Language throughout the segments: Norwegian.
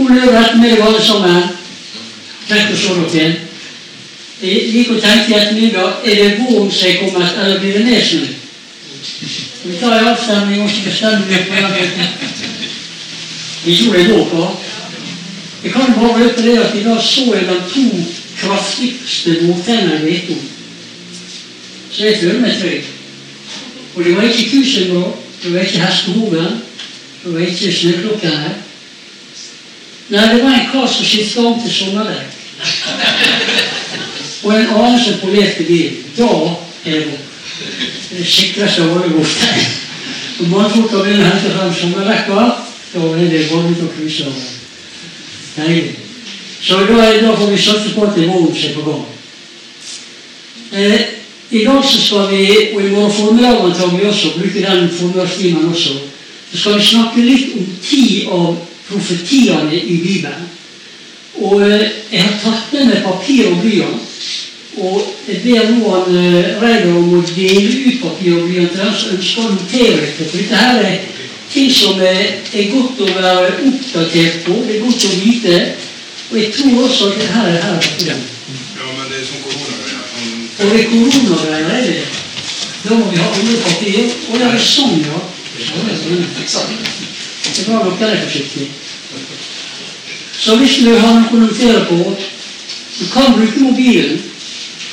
God løp etter meg alle sammen. Tenk å se igjen. Jeg liker å tenke i ettermiddag er det våren som er kommet, eller blir det nedsnø? Vi tar en avstemning og bestemmer vi på den. Vi tror det går bra. Jeg kan bare røpe at i dag så jeg de to kraftigste vårtennene jeg vet om. Så jeg føler meg trygg. Og det var ikke kusengrå, det var ikke hestehoven, det var ikke snøklokkene. Nei, det var en kar som skifta om til sommerdekk. Og en annen som polerte bilen. Da er det godt. Det er sikreste av Og mannfolka å hente frem sommerdekka, da er det bare ut og cruise over. Deilig. Så da, da, får vi satse på at det er seg på gang. Eh, I dag så skal vi, og i morgen formiddag vi også, bruke den formiddagstimen også, så skal vi snakke litt om ti av profetiene i Bibelen. Og eh, jeg har tatt med meg papir og blyant. Og jeg ber nå han eh, Reidar om å dele ut papir og blyant til dem som ønsker å notere dette. For dette her er ting som er, godt å være oppdatert på. Det er godt å vite. Og jeg tror også at det her er her. Ja, men det er som koronagreier. Og Og er koronagreier er det Da må vi ha andre papir. Og det er sånn, ja. Ja, det er sånn. Det var nok der forsiktig. Så hvis du har noe å notere på, du kan bruke mobilen.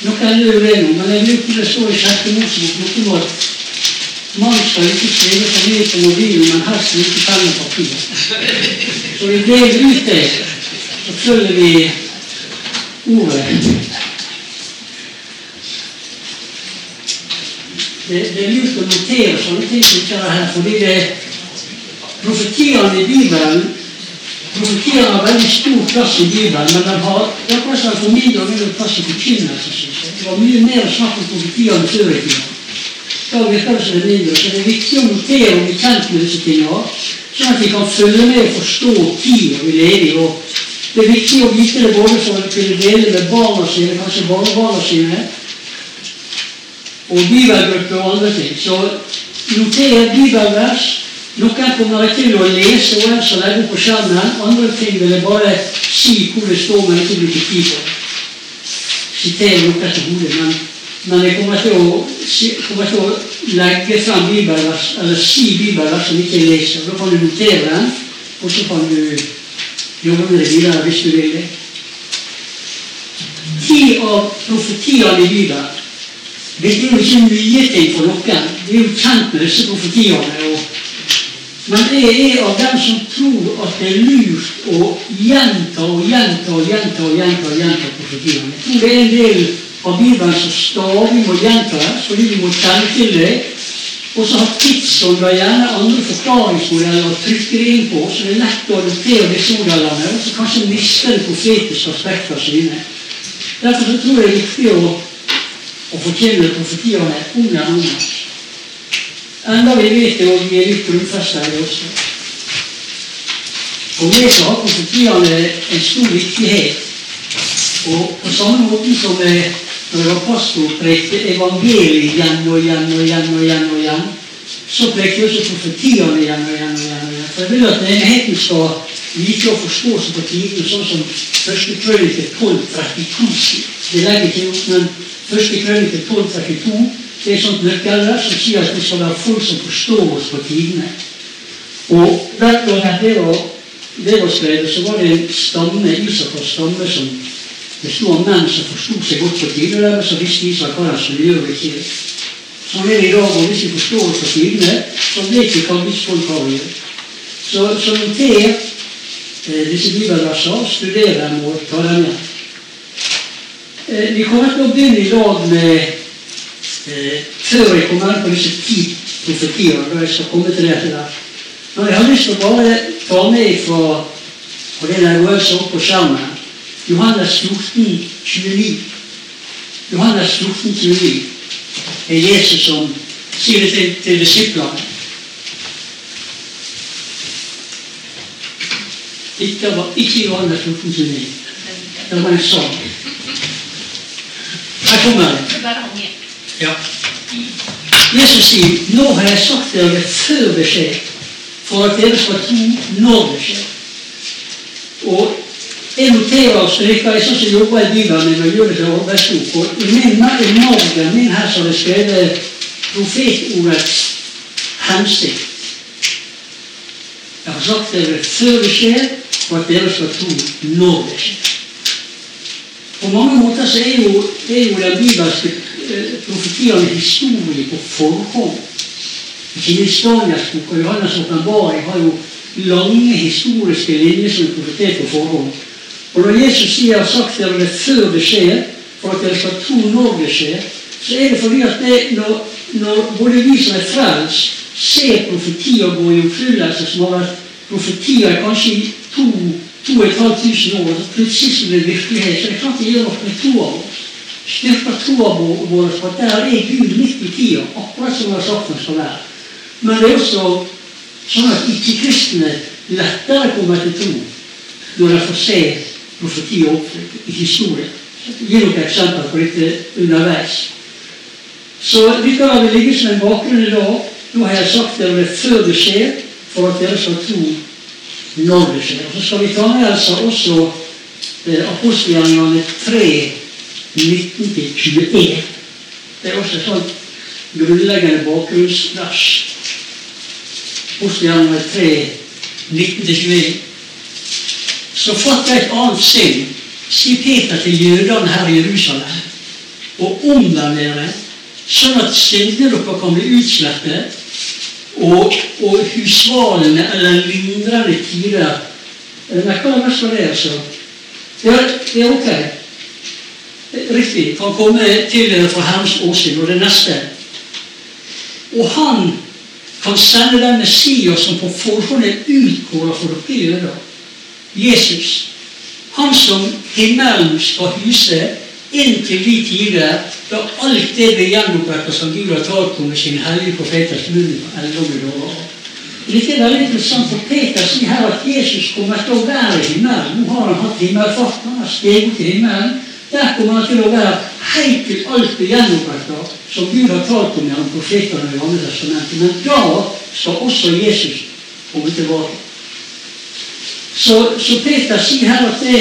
Noe er det nå, men jeg bruker det står i sjette Mosebok noe om at man skal ikke skrive for mye på mobilen, men helst bruke penn og papir. Så vi deler ut det, så følger vi ordet. Det, det er lurt å notere sånne ting som ikke er her, fordi det profetiene i Bibelen Profetiene har veldig stor plass i Bibelen, men de har det akkurat som får mindre og plass i forkynnelse. synes. Det var mye mer snakk om profetiene før i tida. Da virker det som det mindre. Så det er viktig å notere vi er kjent med disse tingene, sånn at vi kan følge med og forstå tida vi lever i. Og det er viktig å vite det både for å kunne dele med barna sine, kanskje barnebarna sine, og bibelgrupper og andre ting. Så noter bibelvers. Noen kommer til å lese og ellers legge opp på skjermen. Andre ting vil jeg bare si hvor det står, men ikke bruke tid på. Sitere noe til hodet. Men, men jeg kommer til, å, kommer til å legge frem bibelvers, eller si bibelvers som ikke jeg leser. Da kan du notere den, og så kan du jobbe med det videre hvis du vil det. Ti av profetiene i Bibelen dette er jo ikke nye ting for noen. Vi er jo kjent med disse profetiene. og men jeg er av dem som tror at det er lurt å gjenta og gjenta og gjenta og gjenta, og gjenta profetiene. Jeg tror det er en del av Bibelen som stadig må gjentas, fordi vi må kjenne til det. Og så har tidsånder gjerne andre forklaringsmodeller å trykke det inn på, så det er lett å adoptere disse modellene, og så kanskje miste det profetiske aspektet sine. Derfor så tror jeg det er viktig å, å forkynne profetiene om den andre. Enda vi vet jo vi er litt grunnfesta i det også. For meg så har profetiene en stor viktighet. Og på samme måte som når jeg var pastor, prekte evangeliet igjen og igjen og igjen, og igjen og igjen, så prekte jeg også profetiene igjen og igjen. og igjen, og igjen. For jeg vil at menigheten skal like å forstå seg på tidene, sånn som 1. krønike 12.32 sier. Det legger ikke opp, men 1. krønike 12.32 det er sånt nøkkelvers som sier at vi skal være folk som forstår oss på tidene. Og den gangen det var, det så var det en stamme, Isakars stamme, som besto av menn som forsto seg godt på tidene. og så visste Isak hva han skulle gjøre ikke. Sånn er det i dag, og hvis vi forstår oss på tidene, så vet vi hva visse folk har å gjøre. Så, så noter eh, disse bibelversene, studer dem og ta dem med. Eh, vi kommer til å begynne i dag med før jeg kommer inn på disse ti profetiene, da jeg skal komme til det etter. Men jeg har lyst til å bare ta med fra og det der øvelsen opp på skjermen. Johannes 14, 29. Johannes 14, 29 er Jesus som sier det til, til disiplene. Ikke, var ikke Johannes 14, 29. Det var en sang. Her kommer det. Er. Ja. Jesus sier, 'Nå har jeg sagt dere før det skjer, for at dere skal tro når det skjer.' Og jeg noterer det er sånn som jobber i Bibelen min og gjør det til arbeidsbok. Og i min margen min her så har det skrevet profetordets hensikt. Jeg har sagt dere før det skjer, for at dere skal tro når det skjer. På mange måter så er jo, er jo den bibelske eh, profetiene historie på forhånd. Ikke Daniels bok og Johannes' åpenbaring har jo lange historiske linjer som er profetert på forhånd. Og når Jesus sier har 'sagt dere det før det skjer', for at dere skal tro når det skjer, så er det fordi at det, når, når både vi som er frelst, ser profetier gå i oppfyllelse, som har vært profetier kanskje i to, to og et halvt tusen år, så plutselig blir det virkelighet, så det kan ikke gjøre noe med troa vår. Styrker troa vår på at der er Gud midt i tida, akkurat som vi har sagt han skal være. Men det er også sånn at ikke-kristne lettere kommer til tro når de får se profetier oppfylt i historien. Jeg noen eksempler på dette underveis. Så dette har vi ligget som en bakgrunn i dag. Nå har jeg sagt dere før det skjer, for at dere skal tro når det skjer. Og Så skal vi ta med altså også eh, apostelgjerningene 3, 19-21. Det er også et sånt grunnleggende bakgrunnsvers. Apostelgjerningene 3, 19-21. Så fatt et annet sinn, sier Peter til jødene her i Jerusalem, og omvend dere, sånn at sinnet deres kan bli utslettet, og, og husvalende eller lindrende tider Merker dere mest på det, altså? Ja, det er ok. Riktig. Kan komme til dere fra Herrens åsyn. Og det neste. Og han kan sende den Messias som på forhånd er utkåret for dere jøder. Jesus. Han som himmelen skal huse inntil de tider da alt det blir gjenopprettet som Gud har talt om med sin hellige profeters munn. Dette er veldig interessant, for Peter sier her at Jesus kommer til å være i himmelen. Nå har han hatt himmelfart, han har steget til himmelen. Der kommer han til å være helt til alt er gjenopprettet som Gud har talt om gjennom profetene i Gamle testamentet. Men da skal også Jesus komme tilbake. Så, så Peter sier her at det,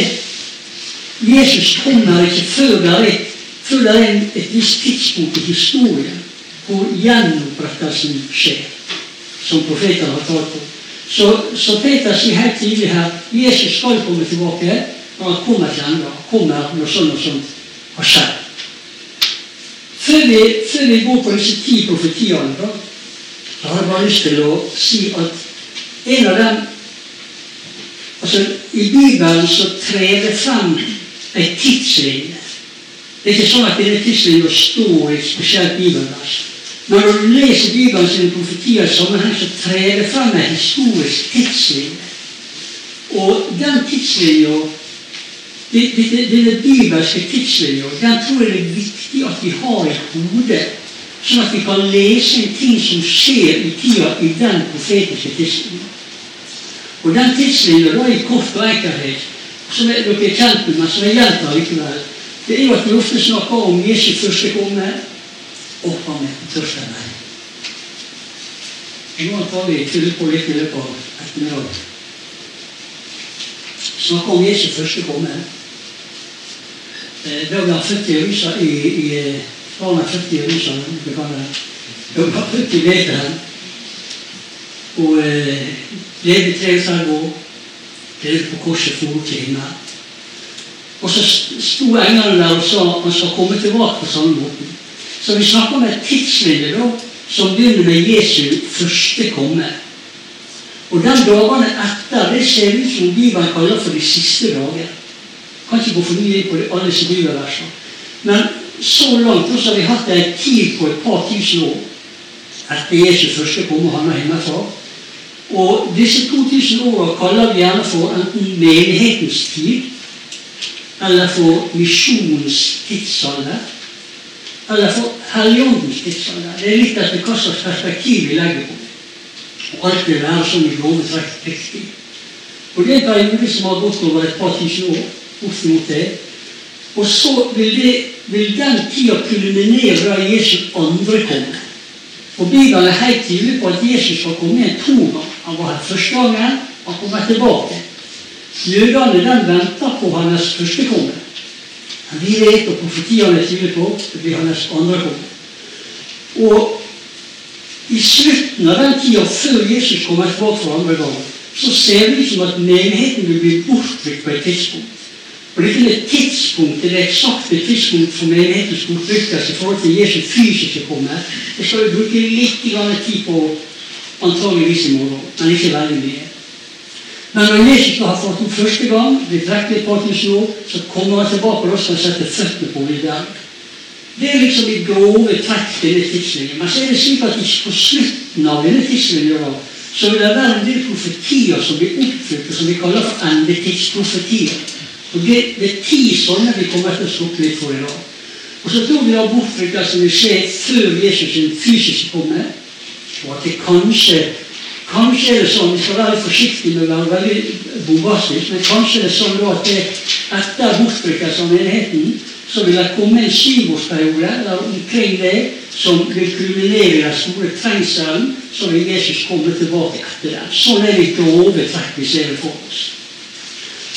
Jesus kommer ikke før det er, før det er et visst tidspunkt i historien hvor gjenopprettelsen skjer, som profetene har talt om. Så, så, Peter sier helt tidlig her Jesus skal komme tilbake, men han kommer ikke ennå. kommer når sånn og sånn har skjedd. Før vi, før vi, går på disse ti profetiene, da, da har jeg bare lyst til å si at en av dem Altså, I Bibelen så trer det frem ei tidslinje. Det er ikke sånn at denne tidslinja står i et spesielt bibelvers. Når du leser Bibelen sine profetier i sammenheng, så trer det frem en historisk tidslinje. Og den tidslinja, denne bibelske tidslinja, den tror jeg det er viktig at vi har i hodet. Sånn at vi kan lese ting som skjer i tida i den profetiske tidslinja. Og den tidslinja da i kort og enkelhet, som er, dere er kjent med, men som jeg gjentar likevel, det er jo at vi ofte snakker om Jesu første komme og han er første tørste vei. Nå tar vi fylle på litt i løpet av ettermiddagen. Snakker om Jesu første komme. Da ble han født i Jerusalem, i, i, barna født i Jerusalem. Da ble han født i Betlehem. Og eh, levde 33 år. Levde på korset for til himmelen. Og så sto englene der og sa at han skal komme tilbake på samme måte. Så vi snakker om et tidsvindu som begynner med Jesu første komme. Og den dagene etter, det ser ut som Bibelen kaller for de siste dager. Kan ikke gå for mye inn på alle disse bibelversene. Men så langt også har vi hatt en tid på et par tusen år etter Jesu første komme og er hjemmefra. Og disse 2000 åra kaller vi gjerne for enten menighetens tid, eller for misjonens tidsalder, eller for Helligåndens tidsalder. Det er litt etter hva slags perspektiv vi legger på det. Og alt vil være sånn i grove trekk riktig. Og det er en periode som har gått over et par tusen år. Bortimot det. Og så vil, det, vil den tida kulminere da Jesus andre kommer. Og Bibelen er helt tydelig på at Jesus skal komme igjen to ganger. Han var her første gangen, han kommer tilbake. Jødene den venter på hans første komme. Men vi vet, og profetiene tyder på, det blir hans andre komme. Og i slutten av den tida før Jesus kommer tilbake for andre gang, så ser det ut som at menigheten vil bli bortvikt på et tidspunkt. Og det er ikke et tidspunkt, det eksakte tidspunkt for menighetens bortbruktelse i forhold til Jesu fysiske komme. Det skal bruke litt tid på antageligvis i morgen, men ikke veldig mye. Men når Jesus har fått den første gang, blir trukket et par tusen år, så kommer han tilbake og skal sette føttene på i der. Det er liksom i grove trekk denne tidslinjen. Men så er det slik at på slutten av denne tidslinjen så vil det være en del profetier som blir oppfylt, som vi kaller for endetidsprofetier. Og det, det, er ti sånne vi kommer til å slukke litt for i dag. Og så tror vi at bortflyttelsen vil skje før Jesus sin fysisk komme. Og at det kanskje Kanskje er det sånn, Vi skal være forsiktige med å være veldig bombastisk, men kanskje er det sånn at det, etter bortflyttelsen av menigheten så vil det komme en syvårsperiode eller omkring det som vil kulminere i den store trengselen, så vil Jesus komme tilbake etter den. Sånn er det grove trekk vi ser det for oss.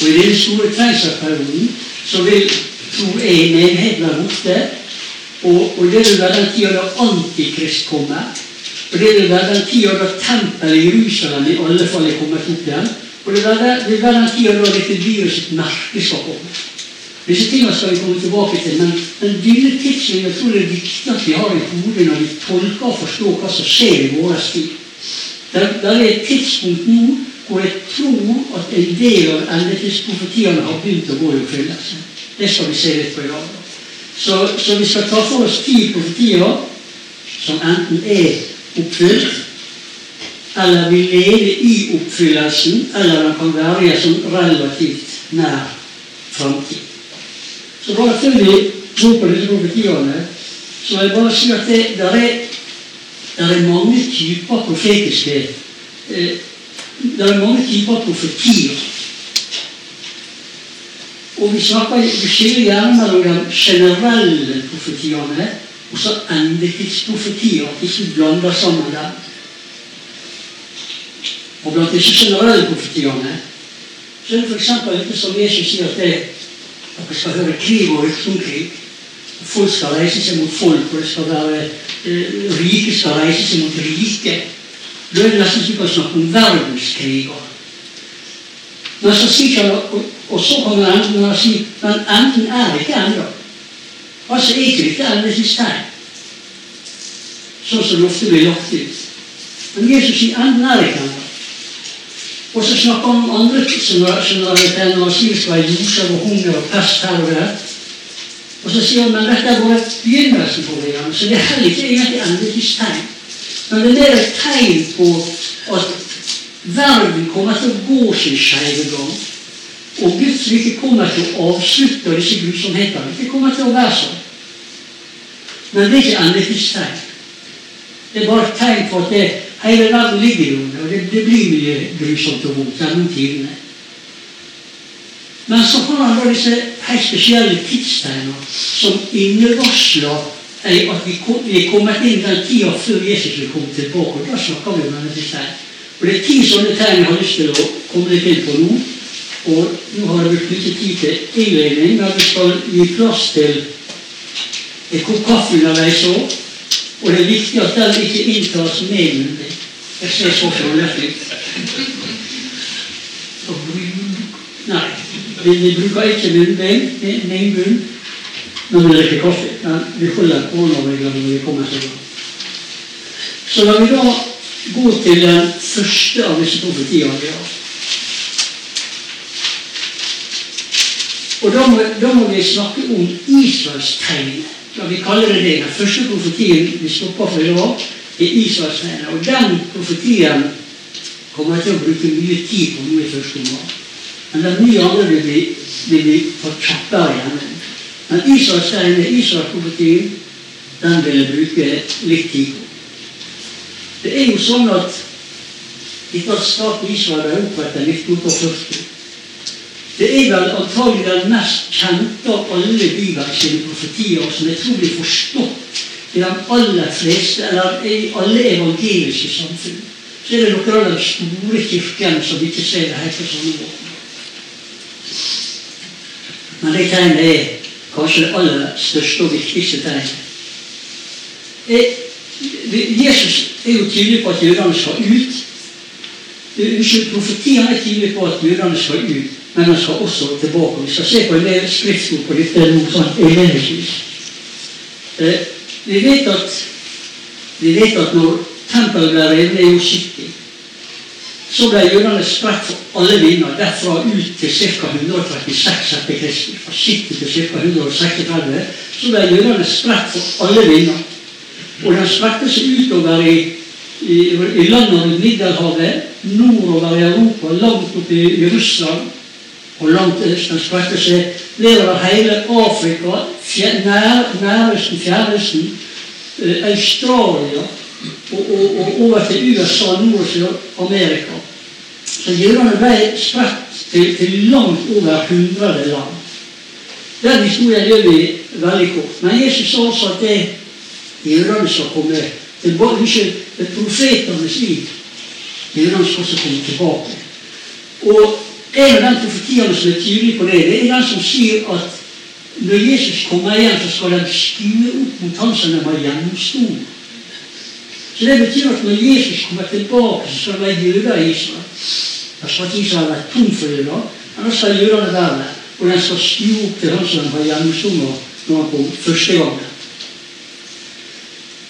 Og I den store keiserperioden så vil, tror jeg, menigheten være borte. Og, og, det vil være den tida da Antikrist kommer. Og det vil være den tida da tempelet i Jerusalem i alle fall er kommet opp igjen. Og det vil være, den tida da dette dyret merke skal komme. Disse tingene skal vi komme tilbake til, men, men denne tidslinja jeg tror det er viktig at vi har i hodet når vi tolker og forstår hva som skjer i vår tid. Det, er et tidspunkt nå hvor jeg tror at en del av endetidsprofetiene har begynt å gå i oppfyllelse. Det skal vi se litt på i dag. Så, så vi skal ta for oss ti profetier som enten er oppfylt, eller vil leve i oppfyllelsen, eller den kan være i en sånn relativt nær framtid. Så bare før vi tror på disse profetiene, så vil jeg bare si at det der er, der er mange typer profetiske eh, Det er mange typer profetier. Og vi, snakker, vi skiller gjerne mellom de generelle profetiene og så endetidsprofetier. At ikke blander sammen dem. Og blant disse generelle profetiene så er det f.eks. dette som Jesus sier at det dere skal høre krig og rykteomkrig. Folk skal reise seg mot folk, og det skal være eh, rike skal reise seg mot rike. Er det nesten som å snakke om verdenskriger. Men så sier han, og, og så kommer enden og sier men enden er ikke ennå. Altså er ikke dette endelig tegn. Sånn som det ofte blir lagt ut. Men Jesus sier enden er ikke ennå. Og så snakker han om andre generaliteter når han sier skal ljoser og hunger og pest her og der. Og så sier han men dette er bare begynnelsen på det, så det er heller ikke egentlig endetidstegn. Men det er et tegn på at verden kommer til å gå sin skeive gang. Og Guds rike kommer til å avslutte disse grusomhetene. Det kommer til å være sånn. Men det er ikke endetidstegn. Det er bare et tegn på at det Hele verden ligger under, og det, det blir mye grusomt og vondt gjennom tidene. Men så har han da disse helt spesielle tidstegnene som innevarsler at vi, er kommet inn den tida før Jesus vil komme tilbake. og Da snakker vi om denne tegn. Og Det er ti sånne tegn jeg har lyst til å komme litt inn på nå. Og nå har jeg blitt mye tid til innledning, men vi skal gi plass til en kopp kaffe underveis òg. Og det er viktig at den ikke inntas med munnbind. Jeg ser så fornøyelig Nei, vi, vi bruker ikke munnbind, munnbind når vi drikker kaffe. Men vi holder koronareglene når vi kommer til det. Så la vi da gå til den første av disse profetiene vi har. Og da må, da må vi snakke om Israels tegn la vi kalle det det. Den første profetien vi stopper for i dag, er Israelstegnet. Og den profetien kommer jeg til å bruke mye tid på nå i første omgang. Men den nye andre vil bli, vil bli for kjappere igjen. Men Israelstegnet, Israelsprofetien, den vil jeg bruke litt tid på. Det er jo sånn at etter at staten Israel ble opprettet i 1948 det er vel antagelig den mest kjente av alle Bibels profetier, som jeg tror blir forstått i de aller fleste, eller i alle evangeliske samfunn. Så er det noen av de store kirkene som ikke ser det helt på samme måte. Men det tegnet er kanskje det aller største og viktigste tegnet. Jesus er jo tydelig på at jødene skal ut. Unnskyld, Profetien er tydelig på at jødene skal ut, men han skal også tilbake. Vi skal se på en del skriftord på dette noe sånn innledningsvis. Eh, vi vet at, vi vet at når tempelet ble revet er jo 70, så ble jødene spredt for alle vinder, derfra ut til ca. 136 etter Kristi. Fra 70 til ca. 136 så ble jødene spredt for alle vinder. Og de spredte seg utover i, i, i landet rundt Middelhavet, nordover i Europa, langt opp i, Russland og langt øst. De spredte seg nedover hele Afrika, fjer, nær, nærøsten, fjernøsten, eh, Australia og, og, og, over til USA, Nord- og Sør-Amerika. Så jødene ble spredt til, til, langt over 100 land. Den historien gjør vi veldig kort. Men Jesus sa også at det jødene skal komme tilbake. Profetenes liv. Jødene skal også komme tilbake. Og en av de profetiene som er tydelig på det, det er den som sier at når Jesus kommer igjen, så skal de skue opp mot han som de har gjennomstått. Så det betyr at når Jesus kommer tilbake, så skal det være jøder i Israel. Da sa ikke Israel har vært tom for jøder, men da skal jødene der. Og den skal snu opp til han som har gjennomsunget når han kom første gangen.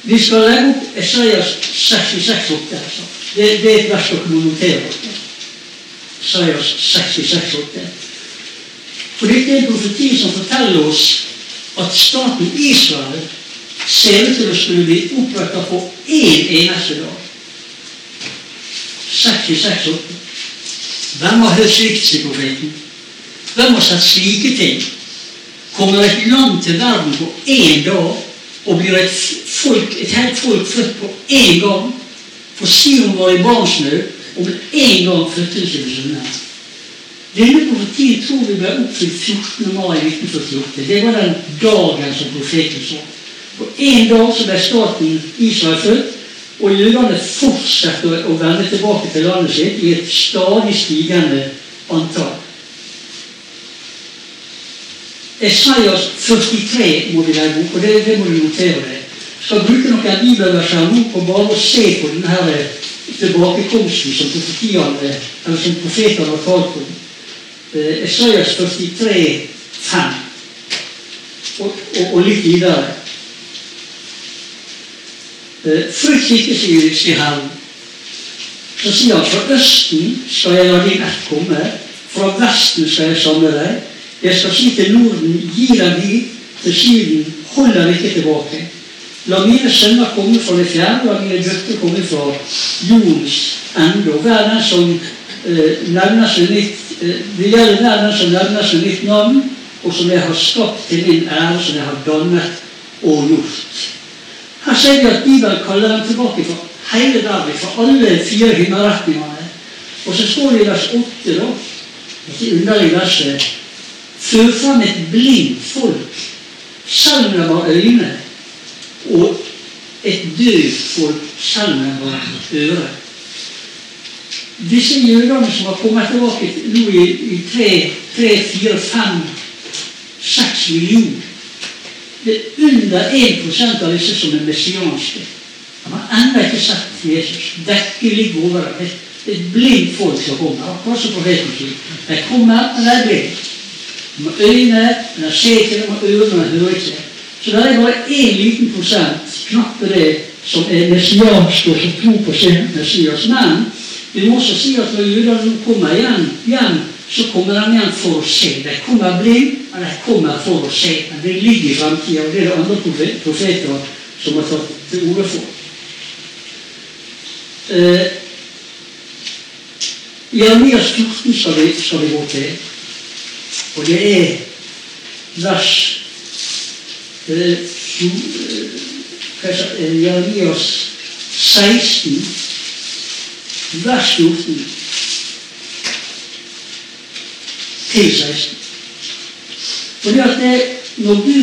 Vi skal legge opp Esaias 66 8. Altså. Det, det, er et vers dere må notere. Esaias 66 8. For dette er en profeti som forteller oss at staten Israel ser ut til å skulle bli oppretta på én eneste dag. 66 år. Hvem har hørt slikt, sier profeten? Hvem har sett slike ting? Kommer et land til verden på én dag, og blir et, folk, et helt folk født på én gang? For Sion var i barnsnød, og med en gang fødte det seg sønner. Denne profetien tror vi ble oppfylt 14. mai 1948. Det var den dagen som profeten sa. På en dag så ble staten Israel født, og jødene fortsetter å vende tilbake til landet sitt i et stadig stigende antall. Esaias 43 må vi legge opp, og det, det må du notere deg. Skal bruke noen bibelverser nå på bare å se på denne tilbakekomsten som profetiene, eller som profetene har talt om. Eh, Esaias 43, 5. Og, og, og litt videre. Eh, Frykt ikke, sier, sier Herren. Så sier han fra østen skal jeg la din ett komme, fra vesten skal jeg samle deg. Jeg skal si til Norden, gi deg dit, til Syden, hold deg ikke tilbake. La mine sønner komme fra det fjerne, la mine døtre komme fra jordens ende. Og hver den som eh, nevner seg nytt eh, Det gjelder hver den som nevner seg nytt navn, og som jeg har skapt til min ære, som jeg har dannet og gjort. Her ser vi at Bibelen kaller dem tilbake fra hele verden, fra alle fire himmelretningene. Og så står det i vers 8, da, dette underlige verset Før fram et blindt folk, selv om de har øyne, og et døvt folk, selv om de har øre. Disse jødene som har kommet tilbake nå i, i tre, tre, fire, fem, seks millioner det er under 1 av disse som er messianske. De har ennå ikke sett Jesus. Dekket ligger over dem. Det er blindt folk som kommer. Akkurat som profeten sier. De kommer, men de er blinde. De har øyne, men de ser ikke, de har ører, men de hører ikke. Så det er bare én liten prosent, knapt det, som er messianske og som tror på sin Messias. Men vi må også si at når jødene kommer igjen, igjen så kommer den igjen for å skje. De kommer blind, men de kommer for å skje. Men det ligger i framtida, og det er det andre profeter som har tatt til orde for. Eh, Jeremias 14 skal vi, skal vi gå til, og det er vers eh, eh Jeremias 16, vers 14 til 16. Fordi at det, når, du,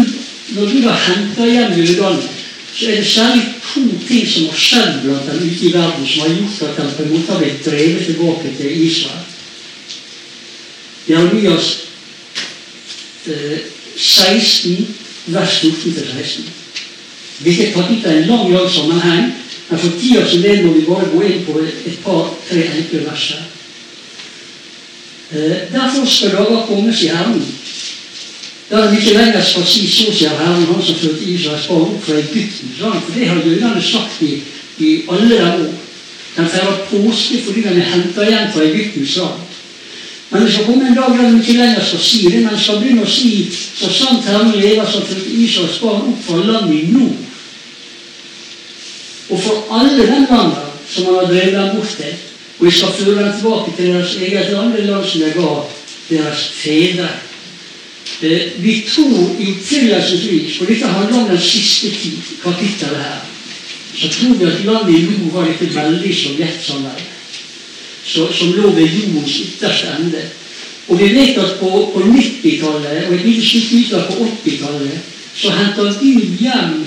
når du da henter hjem jødene, så er det særlig to ting som har skjedd blant dem ute i verden, som har gjort at de på en måte har blitt drevet tilbake til Israel. Jeremias eh, 16, vers 14-16. Hvilket kapittel er en lang, lang sammenheng, men for tida som det må vi bare gå inn på et par-tre enkle vers her. Derfor skal dere komme, sier Herren. Da de ikke lenger skal si så, sier Herren, han som førte Israels barn opp fra Egypten. For det har jødene sagt i, i alle de år. Den feirer påske fordi den er henta igjen fra Egyptens land. Men det skal komme en dag der de ikke lenger skal si det, men skal begynne å si så sant Herren lever, som førte Israels barn opp fra landet i nord. Og for alle den landene som han har drevet dem bort til, og jeg skal føre dem tilbake til deres eget land, det land som jeg ga deres fedre. Eh, vi tror i oppfyllelsesvis, og dette handler om den siste tid, kapittelet her, så tror vi at landet i nord var dette veldig sovjetsamvær som lå ved jordens ytterste ende. Og vi vet at på, på 90-tallet og et lite stykke utover på 80-tallet så henter Gud hjem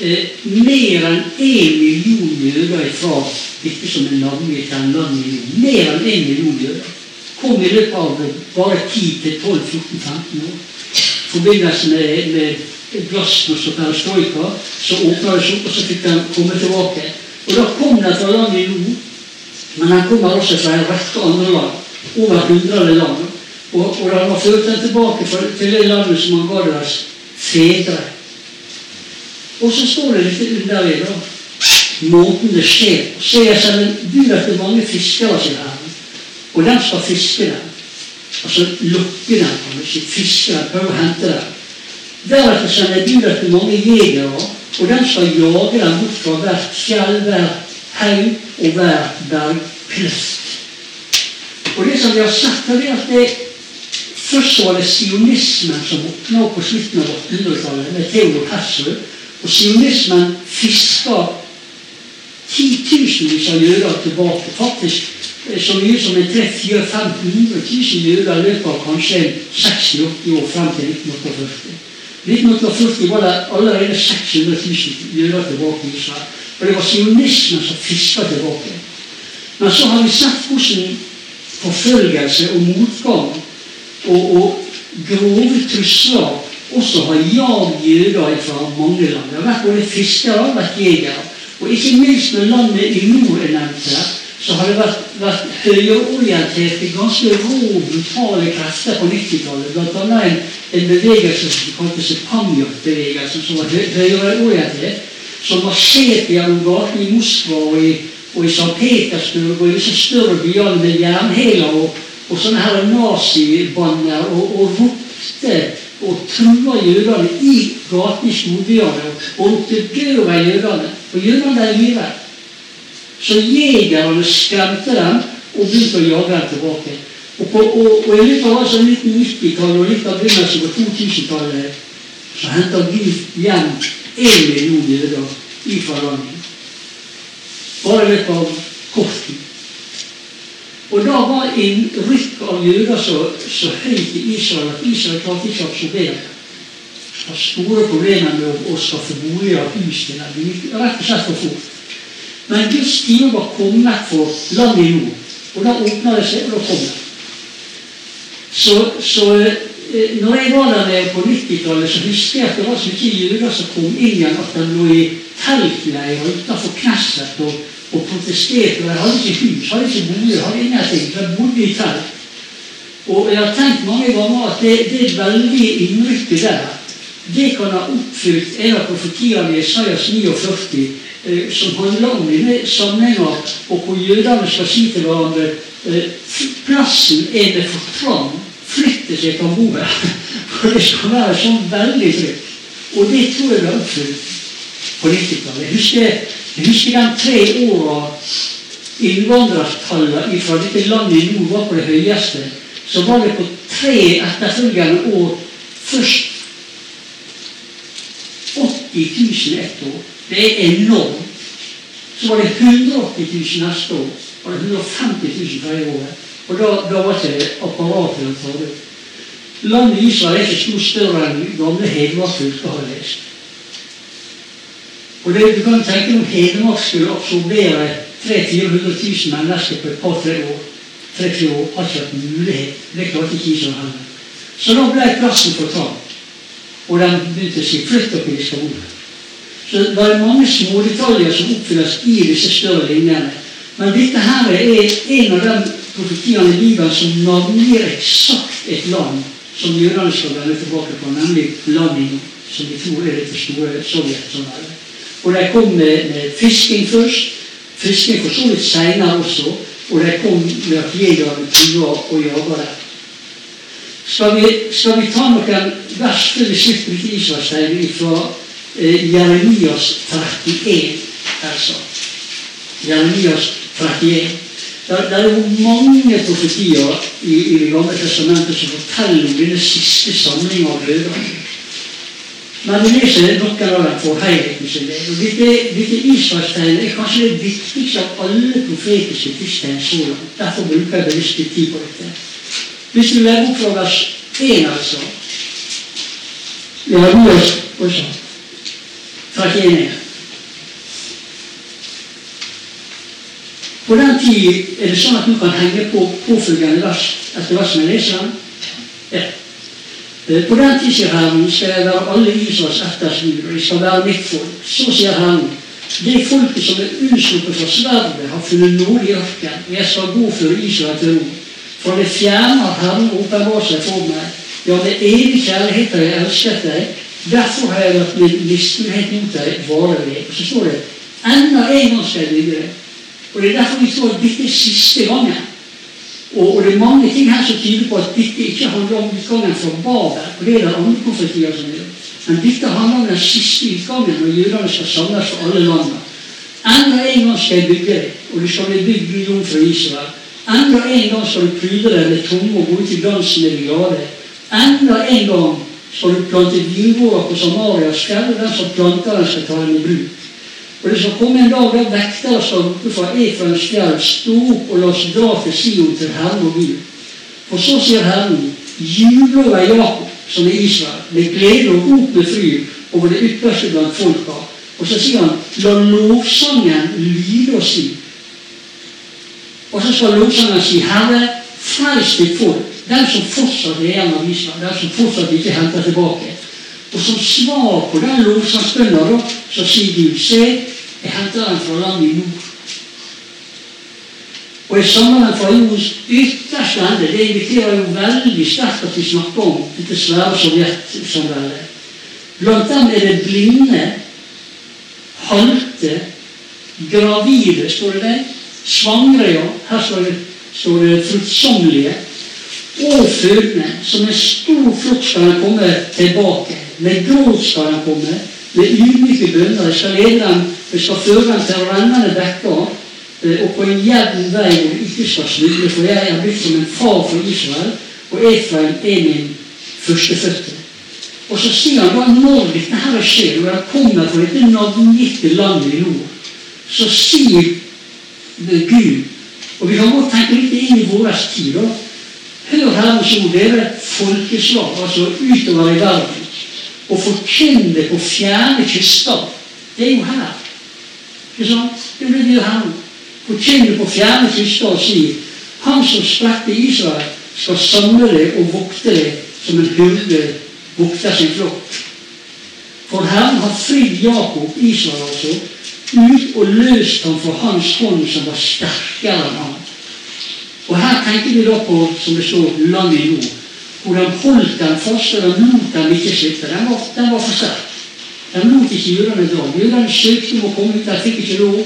eh, mer enn én million jøder fra dette som er navngitt den landet Mer enn én million jøder. Kom i løpet av bare 10-12-14-15 år. I forbindelse med, med glasnost og perestrojka så åpna det seg opp, og så fikk de komme tilbake. Og da kom de fra landet i nord. Men de kommer også fra en rekke andre land. Over 100 land. Og, og de har ført den tilbake til det landet som han ga deres fedre. Og så står det litt underlig, da. Måten det skjer. Så jeg en bud etter mange fiskere, sier Herren. Og den skal fiske dem. Altså lokke dem, kan vi si. Fiske dem, prøve å hente dem. Deretter sender jeg bud etter mange jegere, og den skal jage dem bort fra hvert fjell, hvert haug og hver bergplest. Og det som vi har sett, er at det først var det sionismen som våkna på slutten av 800-tallet med Theodor Herzl. Og sionismen fisker titusenvis av jøder tilbake. Faktisk så mye som en 300 500 000 jøder i løpet av kanskje 60-80 år frem til 1948. I 1940 var det allerede 600 000 jøder tilbake i Israel. Og det var sionismen som fiska tilbake. Men så har vi sett hvordan forfølgelse og motgang og, og grove trusler også har jagd jøder fra mange land. Det har vært både fiskere og jegere. Og ikke minst når landet i nord er nevnt her, så har det vært, vært høyreorienterte, ganske rå, brutale krefter på 90-tallet. Blant annet en, en bevegelse som seg Pamjok-bevegelsen, som var høyreorientert som marsjerte gjennom gatene i Moskva og i, og i St. Petersburg og i disse større byene med jernhæler og, og sånne her nazibanner og, og ropte og trua jødene i gatene i storbyene og ropte 'død over jødene'. Og jødene er live. Så jegerne skremte dem og begynte å jage dem tilbake. Og, på, og, og I løpet av altså 1990-tallet og litt av begynnelsen på 2000-tallet så henta Gud hjem én million jøder ifra landet. Bare i løpet av kort tid. Og da var en rykk av jøder så, så høyt i Israel at Israel klarte ikke å absorbere det. Var store problemer med å, å skaffe boliger og hus til dem. Rett og slett for fort. Men Guds tider var kommet for landet i nord. Og da åpna det seg, og da kom det. Så, så Eh, når jeg var der nede på 90-tallet, så husker jeg at det var så mye jøder som kom inn igjen at de lå i teltleirer utenfor Knesset og protesterte. og jeg hadde ikke hus, hadde ikke bolig, hadde ingenting. Jeg bodde i telt. Og jeg har tenkt mange ganger at det, det veldige innrykket der, det kan ha oppfylt en av profetiene i Isaias 49, eh, som handler om denne sammenhenger, og hvor jødene skal si til hverandre eh, plassen er det for trang flytte seg fra bordet. For det skal være sånn veldig trygt. Og det tror jeg ble oppfylt på 90-tallet. Jeg jeg husker de tre åra innvandrertallet fra dette landet i nord var på det høyeste. Så var det på tre etterfølgende år først 80 000 ett år. Det er enormt. Så var det 180 000 neste år. Og det 150 000 tredje året. Og da, da var ikke apparatet å ta det. Landet Israel er ikke stort større enn gamle Hedmark fylke har lest. Og det, Du kan tenke om Hedmark skulle absorbere 300 000-400 000 mennesker på et par-tre år. Tre-fire år har ikke hatt mulighet. Det klarte ikke Israel heller. Så da ble plassen for trang. Og de begynte å si 'flytt dere, vi skal bo Så det er mange smådetaljer som oppfylles i disse større linjene. Men dette her er en av de profetiene i Bibelen som navngir eksakt et land som jødene skal vende tilbake på, nemlig landet som de tror er dette store Sovjet. Sånn og de kom med, med fisking først. Fisking for så vidt seinere også. Og de kom med at jegerne trua og jaga dem. Skal vi, skal vi ta noen vers før vi slipper fra eh, Jeremias 31, altså. Jeremias 31. Det, det er jo mange profetier i, i Det gamle testamentet som forteller om denne siste samlinga av døde. Men leser av dem for helheten sin del. Dette, dette Israelstegnet er kanskje det viktigste av alle profetiske tidstegn så langt. Derfor bruker jeg bevisst litt tid på dette. Hvis vi legger opp fra vers 1, altså Vi har med oss også. 31. På den tid er det sånn at du kan henge på påfølgende vers etter hvert som jeg leser den. Ja. Eh, på den tid, sier Herren, skal jeg være alle Israels etterskuere, og de skal være mitt folk. Så sier Herren, det folket som er utsluppet fra sverdet, har funnet nåde i ørkenen, og jeg skal gå før Israel til ro. For det fjerner Herren åpenbart seg for meg. Ja, det evige kjærlighet har jeg elsket deg. Derfor har jeg latt min miskunnhet mot deg varig. Og så står det enda en gang skal jeg bygge deg. Og Det er derfor vi tror at dette er siste gangen. Og, og, det er mange ting her som tyder på at dette ikke handler om utgangen fra Babel. og det er det andre profetier som gjør. Men dette handler om den siste utgangen, når jødene skal samles for alle landene. Enda en gang skal jeg bygge deg, og du skal bli bygd Gud fra Israel. Enda en gang skal du pryde deg med tunge og gå ut i dansen med de glade. Enda en gang skal du plante vingårder på Samarias fjell, og den som planter den, skal ta den i bruk. Og det skal komme en dag da vektere skal rope fra Efraims fjell, stå opp og la oss dra til Sion, til Herren og Gud. For så sier Herren, jubel over Jakob, som er Israel, med glede og rop med fryd over det ypperste blant folka. Og så sier han, la lovsangen lyde og si. Og så skal lovsangen si, Herre, frels ditt folk, den som fortsatt er igjen av Israel, den som fortsatt ikke henter tilbake. Og som svar på den lovsangsbønna, så sier Gud, se, jeg henter fra landet i nord. Og jeg samler den fra jordens ytterste ende. Det inviterer jo veldig sterkt at vi snakker om dette svære sovjetsamveldet. Blant dem er det blinde, halte, gravide, står det der. Svangre, ja. Her står det, står det fruktsommelige. Og fødende. Som en stor flokk skal den komme tilbake. Med gråt skal den komme. Med ulike skal føre dem til rennende bekker eh, og på en jevn vei og ikke skal snuble, for jeg er blitt som en far for Israel, og Efraim er min førstefødte. Og så sier han da når dette her skjer, og jeg kommer fra dette navngitte landet i nord, så sier Gud Og vi kan godt tenke litt inn i vår tid. da, Hør Herrens ord, dere folkeslag, altså utover i verden, og forkynne det på fjerne kyster. Det er jo her. Ikke sant? Det blir jo her. Forkynne på fjerne kyster og sier Han som spredte Israel, skal samle deg og vokte deg som en hurde vokter sin flokk. For Herren har fridd Jakob, Israel altså, ut og løst ham fra hans hånd som var sterkere enn han. Og her tenker vi da på, som det står, landet i nord. Hvor de holdt den fast, og de lot dem ikke slippe. Den var, den var for sterk. De lot ikke jødene dra. Jødene søkte om å komme ut, de fikk ikke lov.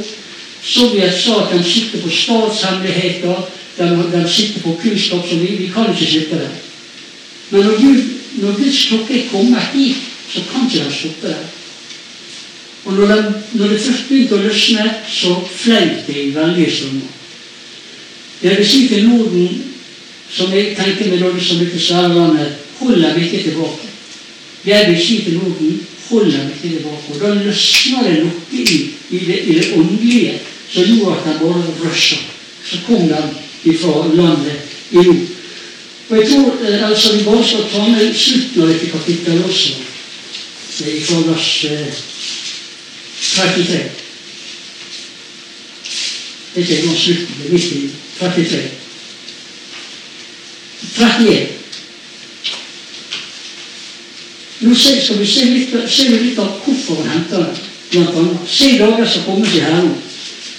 Sovjet sa at de sitter på statshemmeligheter, de, de sitter på kunnskap som vi, vi kan ikke slippe det. Men når, Gud, når Guds klokke er kommet hit, så kan ikke de stoppe det. Og når, de, når det først begynte å løsne, så fløy det i veldige strømmer. Jeg vil si til Norden, som jeg tenker med Norge som dette svære landet, hold dem ikke tilbake. Jeg vil si til Norden, holder meg ikke tilbake. Og da løsner det noe i, i, det, i åndelige som gjorde at den bare rusha. Så kom den ifra landet i nord. Og jeg tror eh, altså vi bare skal ta med slutten av dette kapittelet også, fra vers eh, 33. Det er ikke engang slutten, det er midt i 33. 31. Nå skal vi se litt, se litt av hvorfor han henter annet. Se dager som kommer til Herren.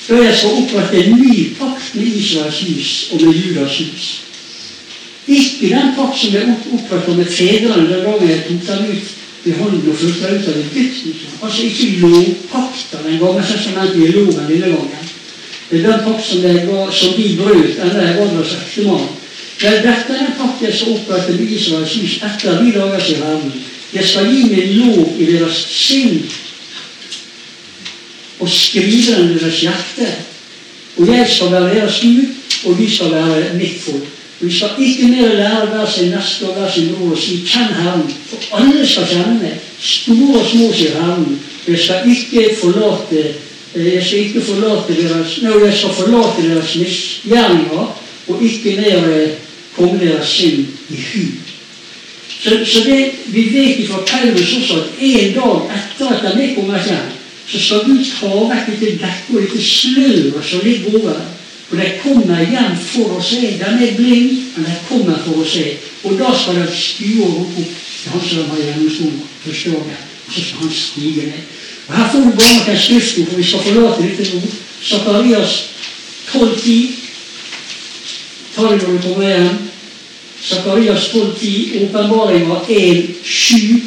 Da jeg skal opprette en ny pakt med Israels hus og med Judas hus. Ikke den pakt som ble opprettet med fedrene den dagen jeg tok dem ut i hånden og fulgte ut av Egypten. Altså ikke lovpakter den som endte i loven denne gangen. Det er den pakt som, som de brøt enda jeg var deres ektemann. Vel, dette er faktisk pakt jeg skal opprette med Israels hus etter de dagers i Herren. Jeg skal gi min lov i deres sinn og skrive den i deres hjerte. Og jeg skal være deres Gud, og vi skal være mitt folk. Vi skal ikke mer lære hver sin neste og hver sin bror å si 'kjenn Herren', for alle skal kjenne meg. Store og små, sier Herren. Jeg skal ikke forlate eh, jeg skal ikke forlate deres, no, jeg skal forlate deres misgjerninger og ikke mer komme deres sinn i hu. Så, så det, vi vet fra Paulus også at en dag etter at de er hjem, så skal Gud ta vekk dette dekket og dette sløret som ligger over. Og de kommer hjem for å se. Den er blind, men de kommer for å se. Og da skal de skue opp til han som har gjennomsnor første dagen. Og så skal han stige ned. Og Her får du bare noen skriftord, for vi skal forlate dette nå. Sakarias 12.10. Du kommer hjem. Sakarias 12.10, åpenbaringa 1.7.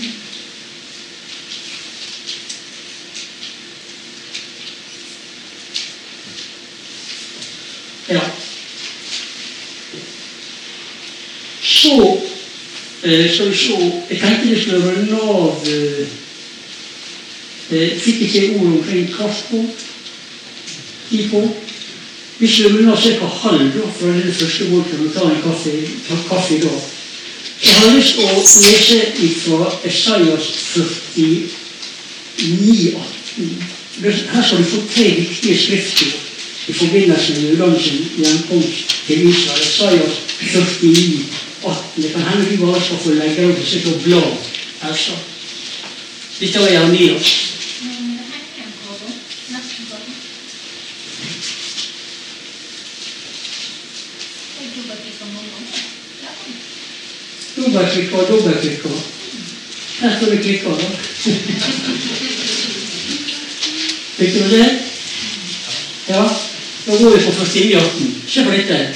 Ja. Så eh, skal vi se Jeg tenkte vi skulle runde av eh, eh, Fikk ikke ord omkring kraftbok. Tid på. Vi skulle runde av ca. halv fra den første bolken og ta en kaffe, ta kaffe i dag. Jeg har lyst til å lese fra Esaias 49, 18. Her skal du få tre viktige skrifter i forbindelse med sin gjenkomst til Israel. Esaias 49, 18. Det kan hende vi bare skal få legge opp og se på bla. Altså. Dette var Jeremias. Dobbeltklikker og dobbeltklikker. Her står det 'klikka', da. Fikk du det? Ja. Da går vi på 4918. Se på dette.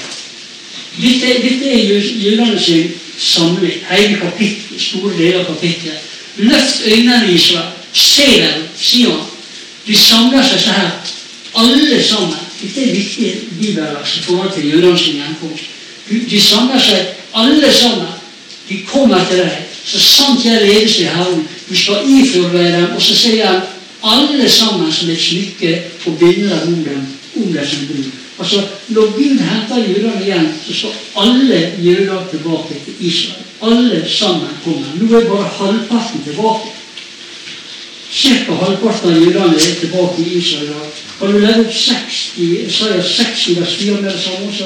Dette, dette er jødene sin samling. Hele kapittel, store deler av kapittelet. Løft øynene, Israel. Se dem, sier. De samler seg så her. Alle sammen. Dette er viktig bibelvers i forhold til jødene sin hjemkomst. De samler seg alle sammen. De kommer til deg. Så sant jeg ledes i Herren. Du skal iføre deg dem. Og så sier han alle sammen som et smykke og binder om dem om dem som brud. Altså, Når Gud henter jødene igjen, så skal alle jøder tilbake til Israel. Alle sammen kommer. Nå er bare halvparten tilbake. Ca. halvparten av jødene er tilbake i Israel. Kan du legge opp 60, 60 vers 4 med det samme også?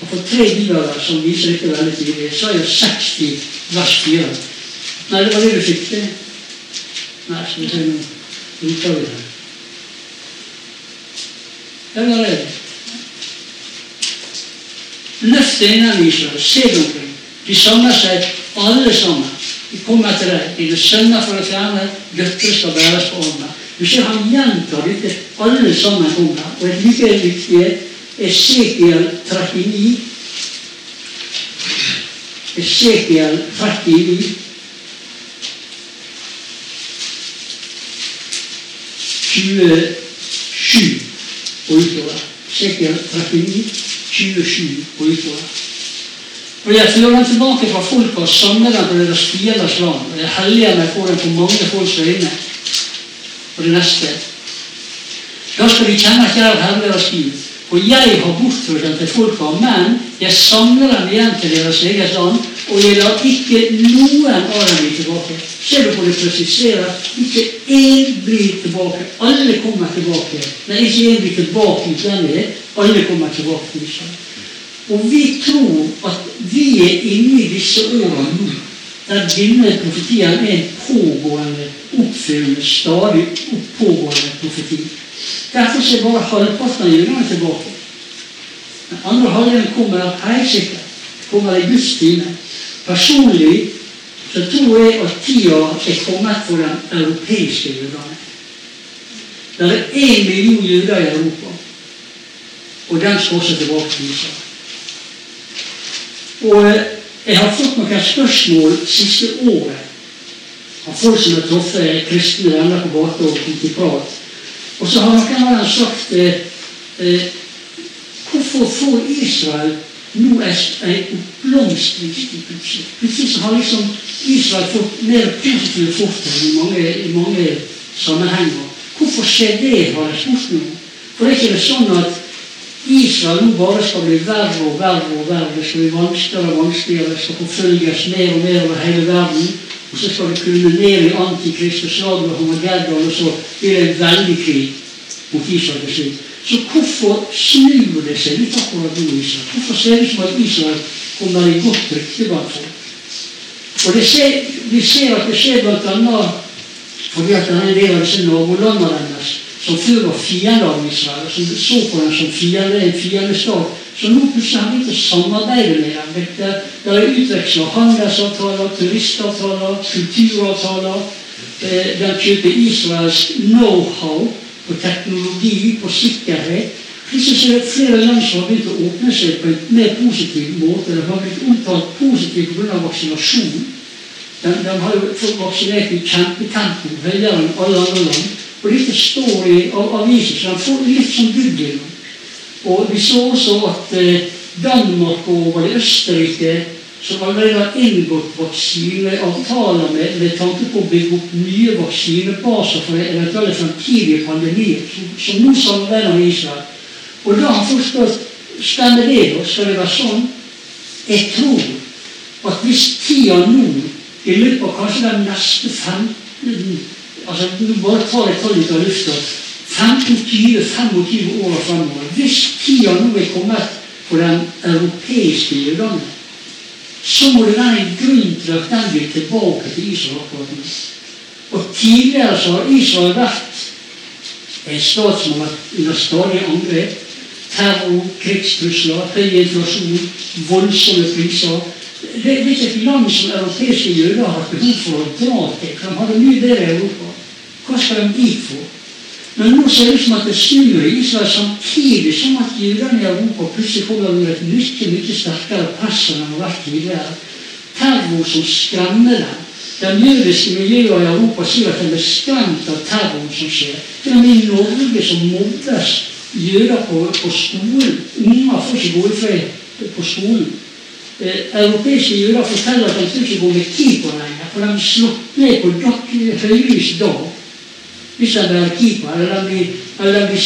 Og på tre bibler som viser dette veldig tydelig. jo 60 vers 4. Nei, det var det du fikk til. Nei, skal vi se nå. Roter vi det. Hvem er det. Løft øynene, Israel. Se dere. De samler seg alle sammen. De kommer til deg. Dine sønner fra det fjerne, døtre skal bæres på armen. Du ser han gjentar dette. Alle sammen kommer. Og et like viktig Esekiel 39. Esekiel 39. 27 og utover. Esekiel 39, 27 og utover. Og jeg fører dem tilbake fra folk og samler dem på deres fienders land. Og jeg helliger meg på dem på mange folks øyne. Og det neste Da skal de kjenne at jeg er Herre deres Gud. Og jeg har bortført dem til folket, men jeg samler dem igjen til deres eget land, og jeg lar ikke noen av dem bli tilbake. Ser du på det presiserer? Ikke én blir tilbake. Alle kommer tilbake. Nei, ikke én blir tilbake i utlendighet. Alle kommer tilbake til Israel. Og vi tror at vi er inne i disse årene nå, der denne profetien er en pågående, oppfyllende, stadig pågående profeti. Derfor er bare halvparten av jødene tilbake. Den andre halvdelen kommer helt sikkert. Kommer i Guds time. Personlig så tror jeg at tida er kommet for den europeiske jødene. Det er én million jøder i Europa, og den skal også tilbake til Israel. Og eh, jeg har fått noen spørsmål siste året av folk som har truffet kristne venner på gata og kommet i prat. Og så har noen sagt eh, eh, Hvorfor får Israel nå en oppblomstring plutselig? Plutselig så har liksom Israel fått mer positive fortegn i mange, i mange sammenhenger. Hvorfor skjer det, har jeg spurt meg For er ikke det sånn at Israel nå bare skal bli verre og verre og verre. Det skal bli vanskeligere og vanskeligere. Det skal forfølges mer og mer over hele verden. Og så skal det kulminere i antikrist og slag og Hamageddon, og så blir det en veldig krig mot Israel til slutt. Så hvorfor snur det seg litt akkurat nå Israel? Hvorfor ser det ut som at Israel kommer i godt rykte blant folk? Og ser, Vi ser at det skjer bl.a. fordi at det er en del av disse nabolandene deres som før var fiender av Israel, som så på dem som fiende, en fiendestat, som nå plutselig har begynt å samarbeide med dem. Det, det er utveksla handelsavtaler, turistavtaler, kulturavtaler. Eh, de kjøper israelsk know-how på teknologi, på sikkerhet. Plutselig er flere land som har begynt å åpne seg på en mer positiv måte. De har blitt omtalt positivt pga. vaksinasjon. De, de, har jo fått vaksinert i kjempetempo, høyere enn alle andre land. Og dette står i aviser, så de får litt som Google. Og vi så også at eh, Danmark og det Østerrike som allerede har inngått vaksineavtaler med, med tanke på å bygge opp nye vaksinebaser for eventuelle fremtidige pandemier, som, som nå samarbeider med Israel. Og da har folk spurt stemmer det og Skal det være sånn? Jeg tror at hvis tida nå, i løpet av kanskje den neste 15 altså Nå bare tar jeg tallet ut av lufta. 15-20-25 år fremover. Hvis tida nå er kommet for den europeiske jødene, så må det være en grunn til at den vil tilbake til Israel akkurat nå. Og tidligere så har Israel vært en stat som har vært under stadige angrep. Terror, krigstrusler, høy inflasjon, voldsomme priser det, det, er ikke et land som europeiske jøder har hatt behov for å dra til. De de det mye bedre i Europa. Hva skal de dit for? Men nå ser det ut som at det snur i Israel samtidig som at jødene i Europa plutselig kommer under et mye mye sterkere press enn de har vært tidligere. Terror som skremmer dem. De jødiske miljøene i Europa sier at de er skremt av terroren som skjer. Til og med i Norge som mobbes jøder på, på skolen. Unger får ikke gå i på skolen eh, europeiske jøder forteller at de ikke går med keeper lenger, for de slår ned på høylys dag. Hvis de er keeper, eller de blir, eller den blir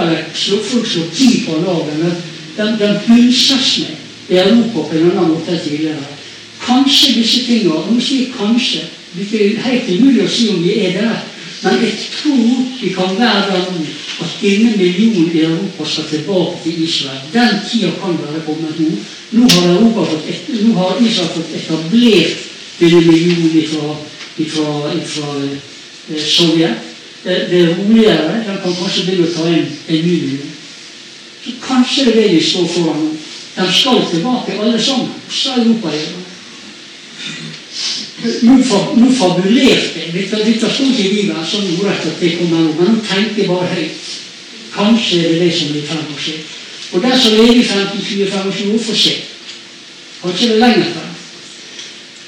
eller slår, folk slår keeper lagene, den, De, de pulses med i Europa på en annen måte tidligere. Kanskje disse tingene Nå sier jeg kanskje. Det er helt umulig å si om vi er der. Men jeg tror vi kan være der nå at denne millionen i Europa skal tilbake til Israel. Den tida kan være kommet nå. Nå har, Europa fått et, nå har Israel fått etablert denne millionen fra, fra, fra eh, Sovjet. Det, er roligere. De kan kanskje begynne å ta inn en ny million. Så kanskje det er det de står foran. De skal tilbake, alle sammen. Også Europa gjør det. Nå, fabulerte jeg. Dette, dette sto ikke i Bibelen sånn ordrett at det kom mellom, men nå tenker jeg bare høyt. Kanskje er det som er i ferd å skje. Og den som er i 15-20-25 år, får se. Kanskje det er lenger frem.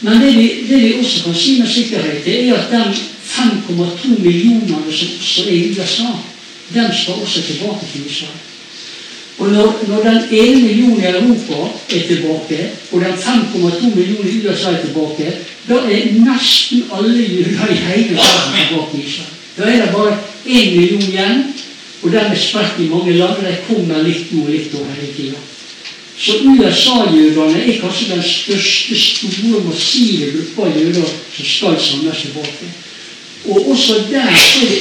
Men det vi, det vi, også kan si med sikkerhet, det er at de 5,2 millioner som er i USA, de skal også tilbake til Israel. Og når, når den ene millionen i Europa er tilbake, og den 5,2 millionen i USA er tilbake, da er nesten alle jøder i hele verden tilbake i Israel. Da er det bare én million igjen, og den er spredt i mange land. De kommer litt nå og litt over hele tida. Så USA-jødene er kanskje den største, store, massive gruppa jøder som skal samles tilbake. Og også der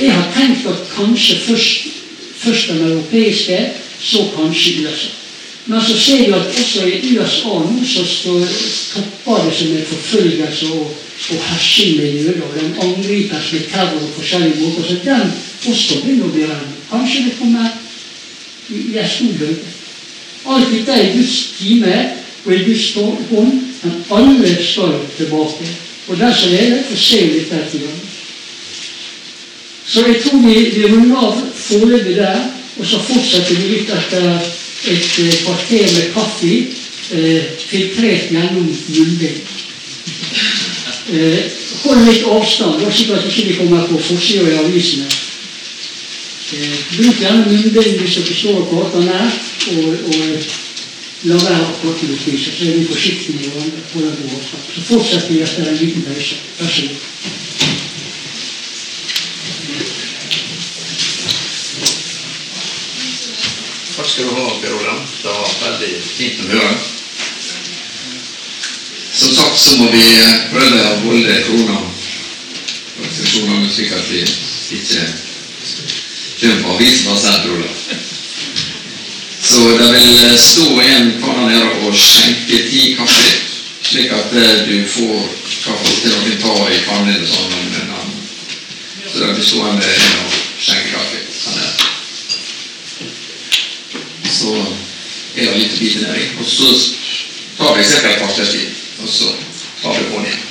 Jeg har tenkt at kanskje først, først den europeiske, så kanskje USA. Men så ser vi at også i USA nå så topper det som en forfølgelse og, og hersing med jøder. og Den angripes med terror på forskjellige måter. Så den også begynner å bli verre. Kanskje det kommer i en stor bølge. Alt dette er Guds time og i Guds hånd, men alle skal tilbake Og der som er det, får se litt etter. Så jeg tror vi, vi runder av foreløpig der, og så fortsetter vi litt etter et eh, kvarter med kaffe eh, filtrert gjennom munnbind. Eh, hold litt avstand, slik at ikke vi kommer på forsida i avisene. Eh, bruk gjerne munnbind hvis dere står prater nært, og, og la være å prate med. Så er vi forsiktige med hverandre. Så fortsetter vi etter en liten pause. Vær så god. Skal du ha, Per Olav. Det var veldig fint å høre. Som sagt så må vi prøve å holde krona og sesjonene slik at vi ikke kommer på avisen og selv, Per Olav. Så det vil stå en kar nede og skjenke ti kaffe, slik at eh, du får kaffe til å ta i pannen. sånn. Så det blir stående en og skjenke kaffe. Så er det litt å bite ned i. Og så tar vi ca. et kvarters tid, og.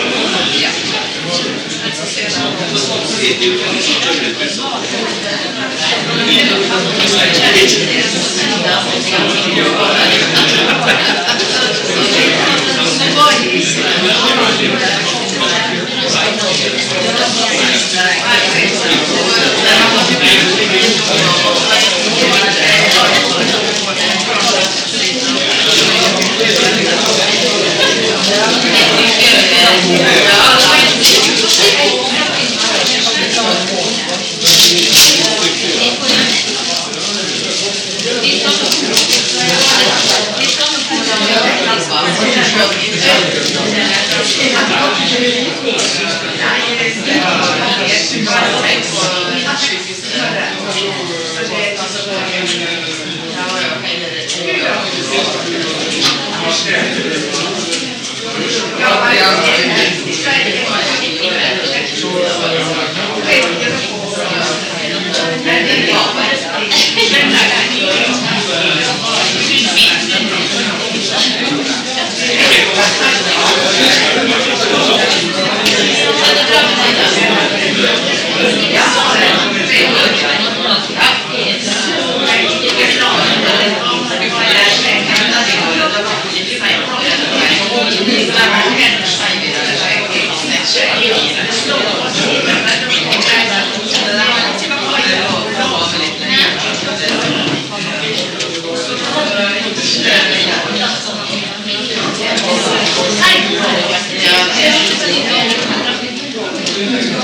Nei,